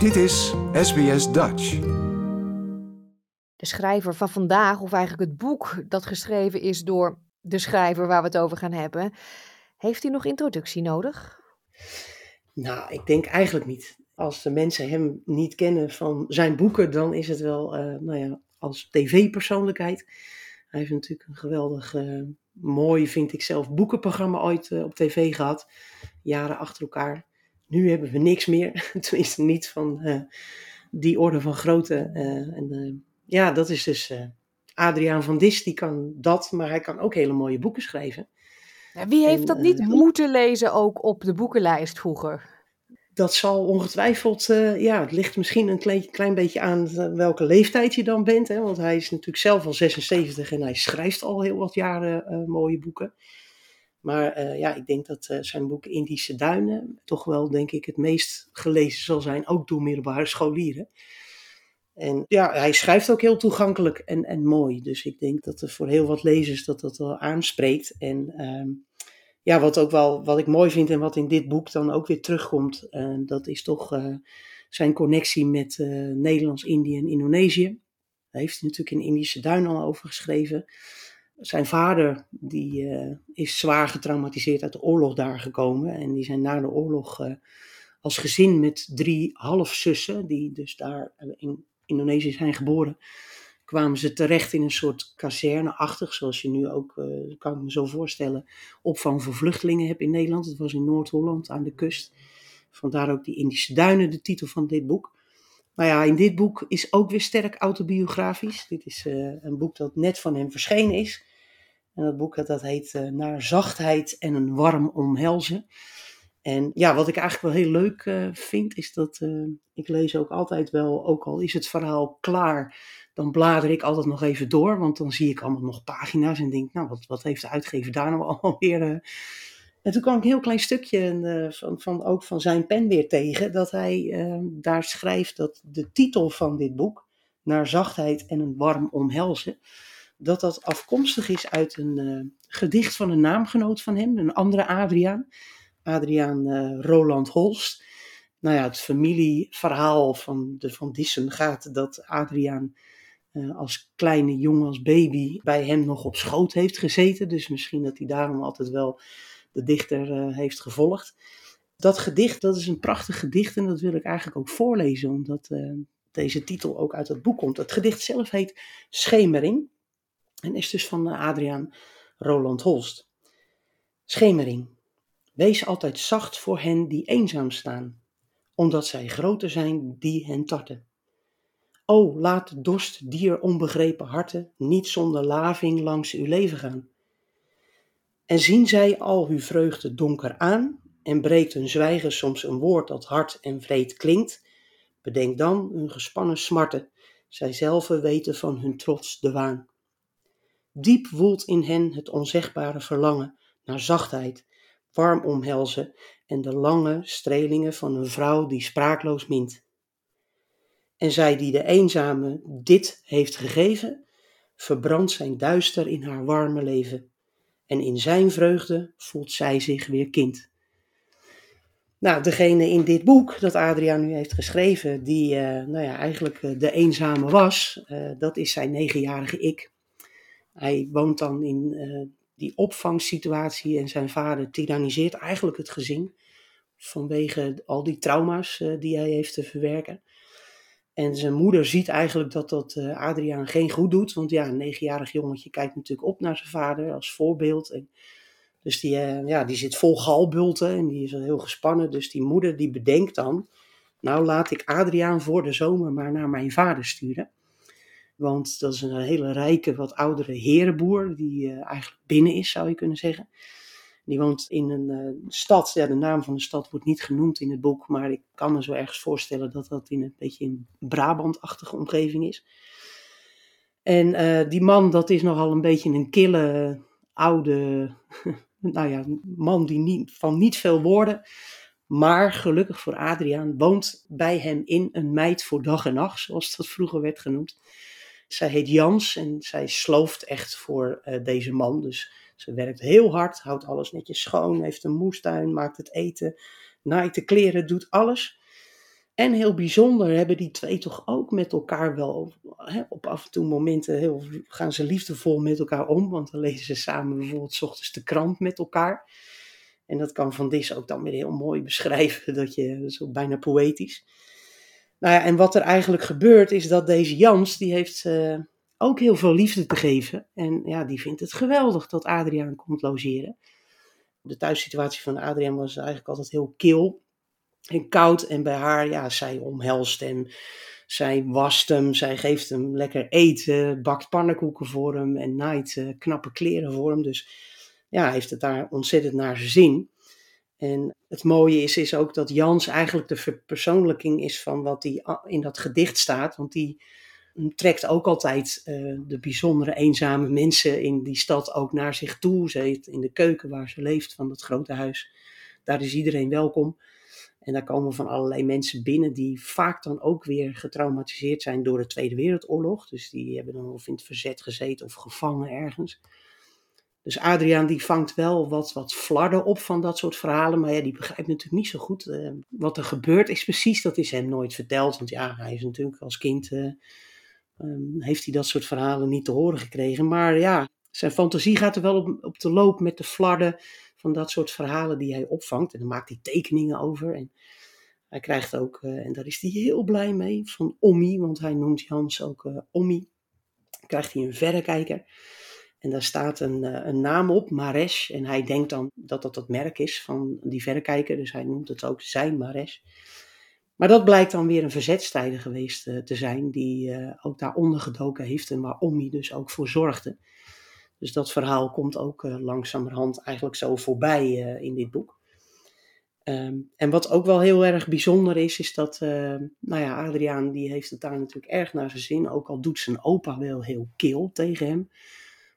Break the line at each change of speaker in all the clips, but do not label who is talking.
Dit is SBS Dutch.
De schrijver van vandaag, of eigenlijk het boek dat geschreven is door de schrijver waar we het over gaan hebben, heeft hij nog introductie nodig?
Nou, ik denk eigenlijk niet. Als de mensen hem niet kennen van zijn boeken, dan is het wel, uh, nou ja, als tv-persoonlijkheid. Hij heeft natuurlijk een geweldig, uh, mooi, vind ik zelf, boekenprogramma ooit uh, op tv gehad. Jaren achter elkaar. Nu hebben we niks meer. Tenminste, niet van die orde van grootte. en ja, dat is dus Adriaan van Dis, die kan dat, maar hij kan ook hele mooie boeken schrijven.
Ja, wie heeft dat niet moeten lezen ook op de boekenlijst vroeger?
dat zal ongetwijfeld, ja, het ligt misschien een klein, klein beetje aan welke leeftijd je dan bent. Hè, want hij is natuurlijk zelf al 76 en hij schrijft al heel wat jaren mooie boeken. Maar uh, ja, ik denk dat zijn boek Indische Duinen toch wel, denk ik, het meest gelezen zal zijn, ook door middelbare scholieren. En ja, hij schrijft ook heel toegankelijk en, en mooi. Dus ik denk dat er voor heel wat lezers dat dat wel aanspreekt. En ehm, ja, wat ook wel, wat ik mooi vind en wat in dit boek dan ook weer terugkomt, uh, dat is toch zijn connectie met uh, Nederlands-Indië en Indonesië. Daar heeft hij natuurlijk in Indische Duin al over geschreven. Zijn vader die, is zwaar getraumatiseerd uit de oorlog daar gekomen. En die zijn na de oorlog als gezin met drie halfzussen, die dus daar in Indonesië zijn geboren, kwamen ze terecht in een soort kazerneachtig, zoals je nu ook, uh, kan ik me zo voorstellen, opvang voor vluchtelingen hebt in Nederland. Het was in Noord-Holland aan de kust. Vandaar ook die Indische Duinen, de titel van dit boek. Nou ja, in dit boek is ook weer sterk autobiografisch. Dit is een boek dat net van hem verschenen is. En dat boek dat heet uh, Naar zachtheid en een warm omhelzen. En ja, wat ik eigenlijk wel heel leuk uh, vind, is dat uh, ik lees ook altijd wel, ook al is het verhaal klaar, dan blader ik altijd nog even door, want dan zie ik allemaal nog pagina's en denk, nou, wat, wat heeft de uitgever daar nou alweer? Uh... En toen kwam ik een heel klein stukje van, van, ook van zijn pen weer tegen, dat hij daar schrijft dat de titel van dit boek, Naar zachtheid en een warm omhelzen, dat dat afkomstig is uit een gedicht van een naamgenoot van hem, een andere Adriaan. Adriaan uh, Roland Holst. Nou ja, het familieverhaal van de Van Dissen gaat dat Adriaan uh, als kleine jongen, als baby, bij hem nog op schoot heeft gezeten. Dus misschien dat hij daarom altijd wel de dichter heeft gevolgd. Dat gedicht, dat is een prachtig gedicht en dat wil ik eigenlijk ook voorlezen, omdat deze titel ook uit het boek komt. Het gedicht zelf heet Schemering en is dus van Adriaan Roland Holst. Schemering. Wees altijd zacht voor hen die eenzaam staan, omdat zij groter zijn die hen tarten. O, laat dorst dier onbegrepen harten niet zonder laving langs uw leven gaan. En zien zij al uw vreugde donker aan, en breekt hun zwijgen soms een woord dat hard en vreed klinkt, bedenk dan hun gespannen smarten, zij zelven weten van hun trots de waan. Diep woelt in hen het onzegbare verlangen naar zachtheid, warm omhelzen en de lange strelingen van een vrouw die spraakloos mint. En zij die de eenzame dit heeft gegeven, verbrandt zijn duister in haar warme leven. En in zijn vreugde voelt zij zich weer kind. Nou, degene in dit boek dat Adriaan nu heeft geschreven, die uh, nou ja, eigenlijk uh, de eenzame was, uh, dat is zijn negenjarige ik. Hij woont dan in die opvangsituatie en zijn vader tyranniseert eigenlijk het gezin vanwege al die trauma's uh, die hij heeft te verwerken. En zijn moeder ziet eigenlijk dat dat uh, Adriaan geen goed doet, want ja, een negenjarig jongetje kijkt natuurlijk op naar zijn vader als voorbeeld. Dus die, ja, die zit vol galbulten en die is heel gespannen. Dus die moeder die bedenkt dan, nou laat ik Adriaan voor de zomer maar naar mijn vader sturen. Want dat is een hele rijke, wat oudere herenboer, die uh, eigenlijk binnen is, zou je kunnen zeggen. Die woont in een uh, stad, ja, de naam van de stad wordt niet genoemd in het boek, maar ik kan me zo ergens voorstellen dat dat in een beetje een Brabant-achtige omgeving is. En uh, die man, dat is nogal een beetje een kille, oude, nou ja, man die niet, van niet veel woorden. Maar gelukkig voor Adriaan woont bij hem in een meid voor dag en nacht, zoals dat vroeger werd genoemd. Zij heet Jans en zij slooft echt voor uh, deze man. Dus ze werkt heel hard, houdt alles netjes schoon, heeft een moestuin, maakt het eten, naait de kleren, doet alles. En heel bijzonder hebben die twee toch ook met elkaar wel hè, op af en toe momenten heel, gaan ze liefdevol met elkaar om. Want dan lezen ze samen bijvoorbeeld s ochtends de krant met elkaar. En dat kan Van Dis ook dan weer heel mooi beschrijven, dat je zo bijna poëtisch. Nou ja, en wat er eigenlijk gebeurt is dat deze Jans, die heeft uh, ook heel veel liefde te geven. En ja, die vindt het geweldig dat Adriaan komt logeren. De thuissituatie van Adriaan was eigenlijk altijd heel kil en koud. En bij haar, ja, zij omhelst hem. Zij wast hem, zij geeft hem lekker eten, bakt pannenkoeken voor hem en naait uh, knappe kleren voor hem. Dus ja, heeft het daar ontzettend naar zijn zin. En het mooie is, is ook dat Jans eigenlijk de verpersoonlijking is van wat die in dat gedicht staat. Want die trekt ook altijd uh, de bijzondere eenzame mensen in die stad ook naar zich toe. Ze in de keuken waar ze leeft van dat grote huis. Daar is iedereen welkom. En daar komen van allerlei mensen binnen die vaak dan ook weer getraumatiseerd zijn door de Tweede Wereldoorlog. Dus die hebben dan of in het verzet gezeten of gevangen ergens. Dus Adriaan die vangt wel wat, wat flarden op van dat soort verhalen. Maar ja, die begrijpt natuurlijk niet zo goed uh, wat er gebeurd is precies. Dat is hem nooit verteld. Want ja, hij is natuurlijk als kind... Uh, um, heeft hij dat soort verhalen niet te horen gekregen. Maar ja, zijn fantasie gaat er wel op, op de loop met de flarden van dat soort verhalen die hij opvangt. En dan maakt hij tekeningen over. En hij krijgt ook, uh, en daar is hij heel blij mee, van Ommi, want hij noemt Jans ook Ommi. Krijgt hij een verrekijker. En daar staat een, uh, een naam op, Mares. En hij denkt dan dat dat het merk is van die verrekijker. Dus hij noemt het ook zijn Mares. Maar dat blijkt dan weer een verzetstijder geweest te zijn, die ook daar ondergedoken heeft en waar Ommi dus ook voor zorgde. Dus dat verhaal komt ook langzamerhand eigenlijk zo voorbij in dit boek. Um, en wat ook wel heel erg bijzonder is, is dat, nou ja, Adriaan die heeft het daar natuurlijk erg naar zijn zin. Ook al doet zijn opa wel heel kil tegen hem.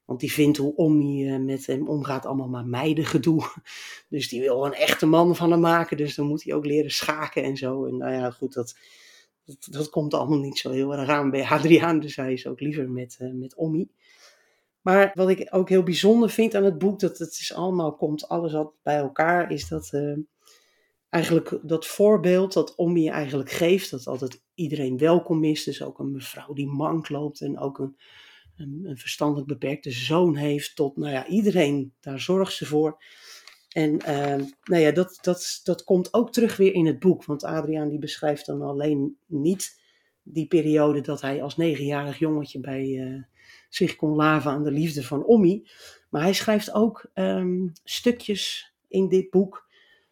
Want die vindt hoe Omni met hem omgaat allemaal maar meidengedoe. Dus die wil een echte man van hem maken. Dus dan moet hij ook leren schaken en zo. En nou ja, goed, dat, dat, dat komt allemaal niet zo heel erg aan bij Adriaan. Dus hij is ook liever met, met Ommi. Maar wat ik ook heel bijzonder vind aan het boek, dat het is allemaal komt, alles al bij elkaar, is dat uh, eigenlijk dat voorbeeld dat Ommi eigenlijk geeft, dat altijd iedereen welkom is. Dus ook een mevrouw die mank loopt en ook een, een, een verstandelijk beperkte zoon heeft, tot nou ja, iedereen, daar zorgt ze voor. En uh, nou ja, dat, dat, dat komt ook terug weer in het boek, want Adriaan die beschrijft dan alleen niet die periode dat hij als negenjarig jongetje bij... Uh, zich kon laven aan de liefde van Ommi. Maar hij schrijft ook um, stukjes in dit boek.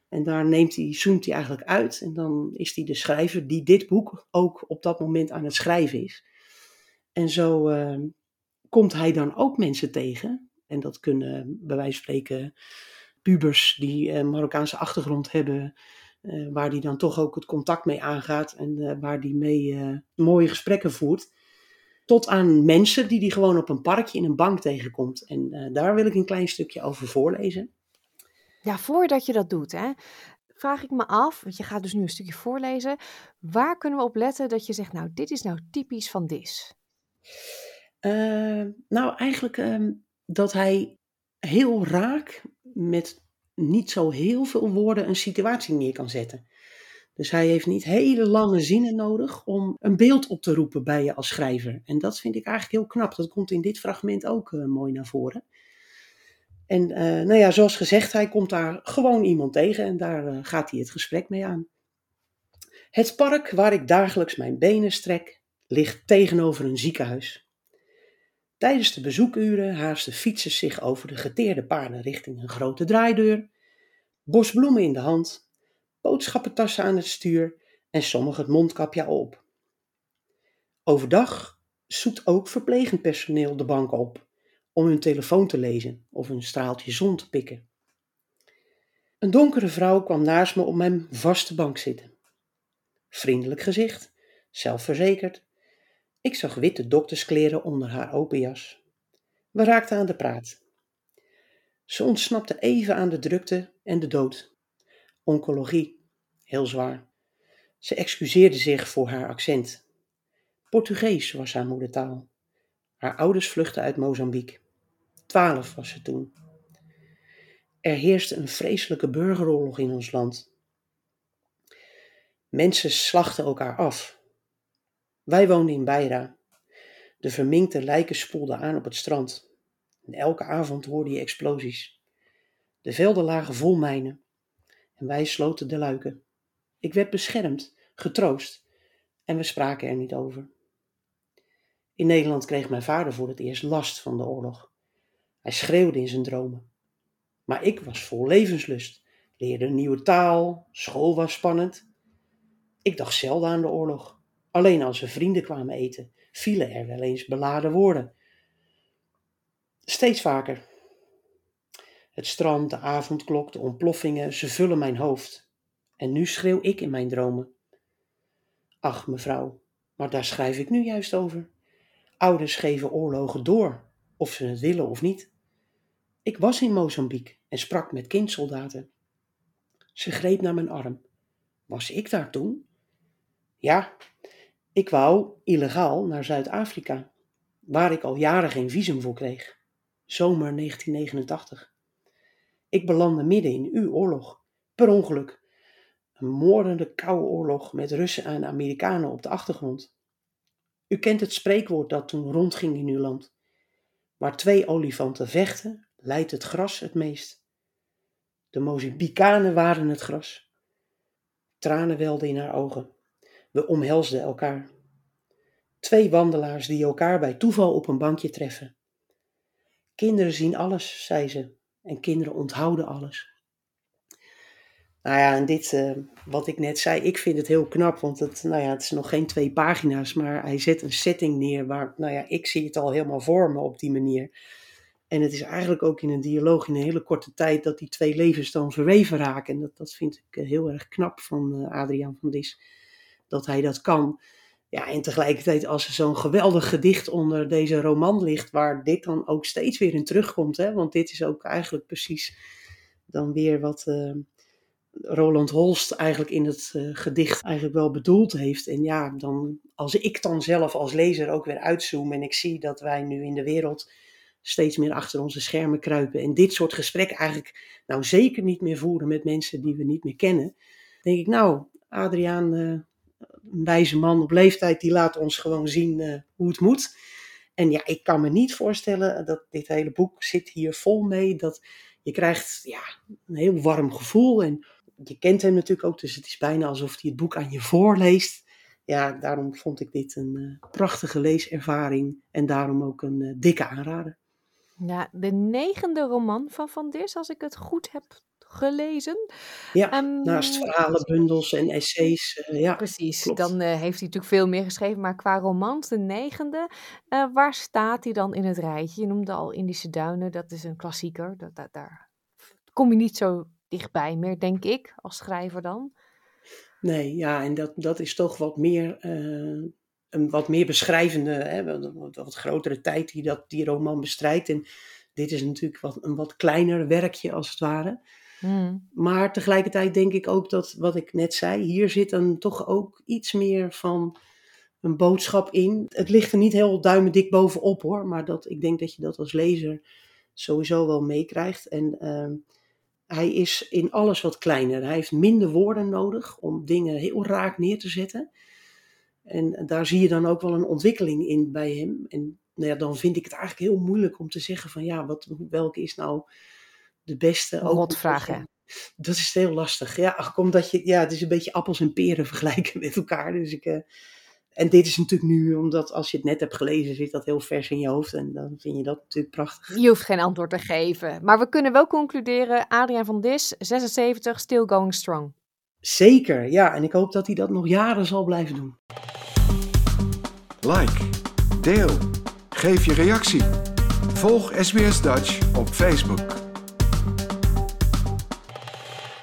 En daar neemt hij, zoomt hij eigenlijk uit. En dan is hij de schrijver die dit boek ook op dat moment aan het schrijven is. En zo uh, komt hij dan ook mensen tegen. En dat kunnen bij wijze van spreken pubers die een Marokkaanse achtergrond hebben. Uh, waar die dan toch ook het contact mee aangaat. En uh, waar die mee mooie gesprekken voert tot aan mensen die die gewoon op een parkje in een bank tegenkomt. En daar wil ik een klein stukje over voorlezen.
Ja, voordat je dat doet, hè, vraag ik me af, want je gaat dus nu een stukje voorlezen. Waar kunnen we op letten dat je zegt, nou, dit is nou typisch van Dis?
Uh, nou, eigenlijk uh, dat hij heel raak met niet zo heel veel woorden een situatie neer kan zetten. Dus hij heeft niet hele lange zinnen nodig om een beeld op te roepen bij je als schrijver. En dat vind ik eigenlijk heel knap. Dat komt in dit fragment ook uh, mooi naar voren. En uh, nou ja, zoals gezegd, hij komt daar gewoon iemand tegen en daar gaat hij het gesprek mee aan. Het park waar ik dagelijks mijn benen strek, ligt tegenover een ziekenhuis. Tijdens de bezoekuren haasten fietsers zich over de geteerde paarden richting een grote draaideur, bos bloemen in de hand boodschappentassen aan het stuur en sommigen het mondkapje op. Overdag zoekt ook verplegend personeel de bank op om hun telefoon te lezen of een straaltje zon te pikken. Een donkere vrouw kwam naast me op mijn vaste bank zitten. Vriendelijk gezicht, zelfverzekerd. Ik zag witte dokterskleren onder haar open jas. We raakten aan de praat. Ze ontsnapte even aan de drukte en de dood oncologie, heel zwaar. Ze excuseerde zich voor haar accent. Portugees was haar moedertaal. Haar ouders vluchtten uit Mozambique. Twaalf was ze toen. Er heerste een vreselijke burgeroorlog in ons land. Mensen slachten elkaar af. Wij woonden in Beira. De verminkte lijken spoelden aan op het strand. En elke avond hoorde je explosies. De velden lagen vol mijnen. En wij sloten de luiken. Ik werd beschermd, getroost. En we spraken er niet over. In Nederland kreeg mijn vader voor het eerst last van de oorlog. Hij schreeuwde in zijn dromen. Maar ik was vol levenslust, leerde een nieuwe taal, school was spannend. Ik dacht zelden aan de oorlog. Alleen als we vrienden kwamen eten, vielen er wel eens beladen woorden. Steeds vaker. Het strand, de avondklok, de ontploffingen, ze vullen mijn hoofd. En nu schreeuw ik in mijn dromen. Ach, mevrouw, maar daar schrijf ik nu juist over. Ouders geven oorlogen door, of ze het willen of niet. Ik was in Mozambique en sprak met kindsoldaten. Ze greep naar mijn arm. Was ik daar toen? Ja, ik wou illegaal naar Zuid-Afrika, waar ik al jaren geen visum voor kreeg. Zomer 1989. Ik belandde midden in uw oorlog, per ongeluk. Een moordende koude oorlog met Russen en Amerikanen op de achtergrond. U kent het spreekwoord dat toen rondging in uw land. Waar twee olifanten vechten, leidt het gras het meest. De Mozambicanen waren het gras. Tranen welden in haar ogen. We omhelsden elkaar. Twee wandelaars die elkaar bij toeval op een bankje treffen. Kinderen zien alles, zei ze, en kinderen onthouden alles. Nou ja, en dit, uh, wat ik net zei, ik vind het heel knap, want het, nou ja, het is nog geen twee pagina's, maar hij zet een setting neer waar, nou ja, ik zie het al helemaal voor me op die manier. En het is eigenlijk ook in een dialoog in een hele korte tijd dat die twee levens dan verweven raken. En dat, dat vind ik eh, heel erg knap van uh, Adriaan van Dis, dat hij dat kan. Ja, en tegelijkertijd als er zo'n geweldig gedicht onder deze roman ligt, waar dit dan ook steeds weer in terugkomt. Hè? Want dit is ook eigenlijk precies dan weer wat uh, Roland Holst eigenlijk in het uh, gedicht eigenlijk wel bedoeld heeft. En ja, dan, als ik dan zelf als lezer ook weer uitzoom en ik zie dat wij nu in de wereld steeds meer achter onze schermen kruipen en dit soort gesprekken eigenlijk nou zeker niet meer voeren met mensen die we niet meer kennen, denk ik nou, Adriaan, uh, een wijze man op leeftijd, die laat ons gewoon zien uh, hoe het moet. En ja, ik kan me niet voorstellen dat dit hele boek zit hier vol mee, dat je krijgt ja, een heel warm gevoel en je kent hem natuurlijk ook, dus het is bijna alsof hij het boek aan je voorleest. Ja, daarom vond ik dit een uh, prachtige leeservaring en daarom ook een uh, dikke aanrader.
Ja, de negende roman van Van Dis, als ik het goed heb gelezen.
Ja, um, naast verhalenbundels en essays. Uh, ja,
precies,
klopt.
dan uh, heeft hij natuurlijk veel meer geschreven. Maar qua romans, de negende, uh, waar staat hij dan in het rijtje? Je noemde al Indische Duinen, dat is een klassieker. Dat, dat, daar kom je niet zo dichtbij meer, denk ik, als schrijver dan.
Nee, ja, en dat, dat is toch wat meer een wat meer beschrijvende, hè, wat, wat, grotere tijd die dat, die roman bestrijdt. En dit is natuurlijk wat, een wat kleiner werkje als het ware.
Hmm.
Maar tegelijkertijd denk ik ook dat, wat ik net zei, hier zit dan toch ook iets meer van een boodschap in. Het ligt er niet heel duimendik bovenop hoor, maar dat, ik denk dat je dat als lezer sowieso wel meekrijgt. En uh, hij is in alles wat kleiner. Hij heeft minder woorden nodig om dingen heel raak neer te zetten. En daar zie je dan ook wel een ontwikkeling in bij hem. En nou ja, dan vind ik het eigenlijk heel moeilijk om te zeggen van ja, wat, welke is nou de beste.
Rotvragen.
Dat is heel lastig. Ja, ach, omdat je, ja, het is een beetje appels en peren vergelijken met elkaar. Dus ik, uh, en dit is natuurlijk nu, omdat als je het net hebt gelezen, zit dat heel vers in je hoofd. En dan vind je dat natuurlijk prachtig.
Je hoeft geen antwoord te geven. Maar we kunnen wel concluderen, Adriaan van Dis, 76, still going strong.
Zeker, ja. En ik hoop dat hij dat nog jaren zal blijven doen.
Like, deel, geef je reactie. Volg SBS Dutch op Facebook.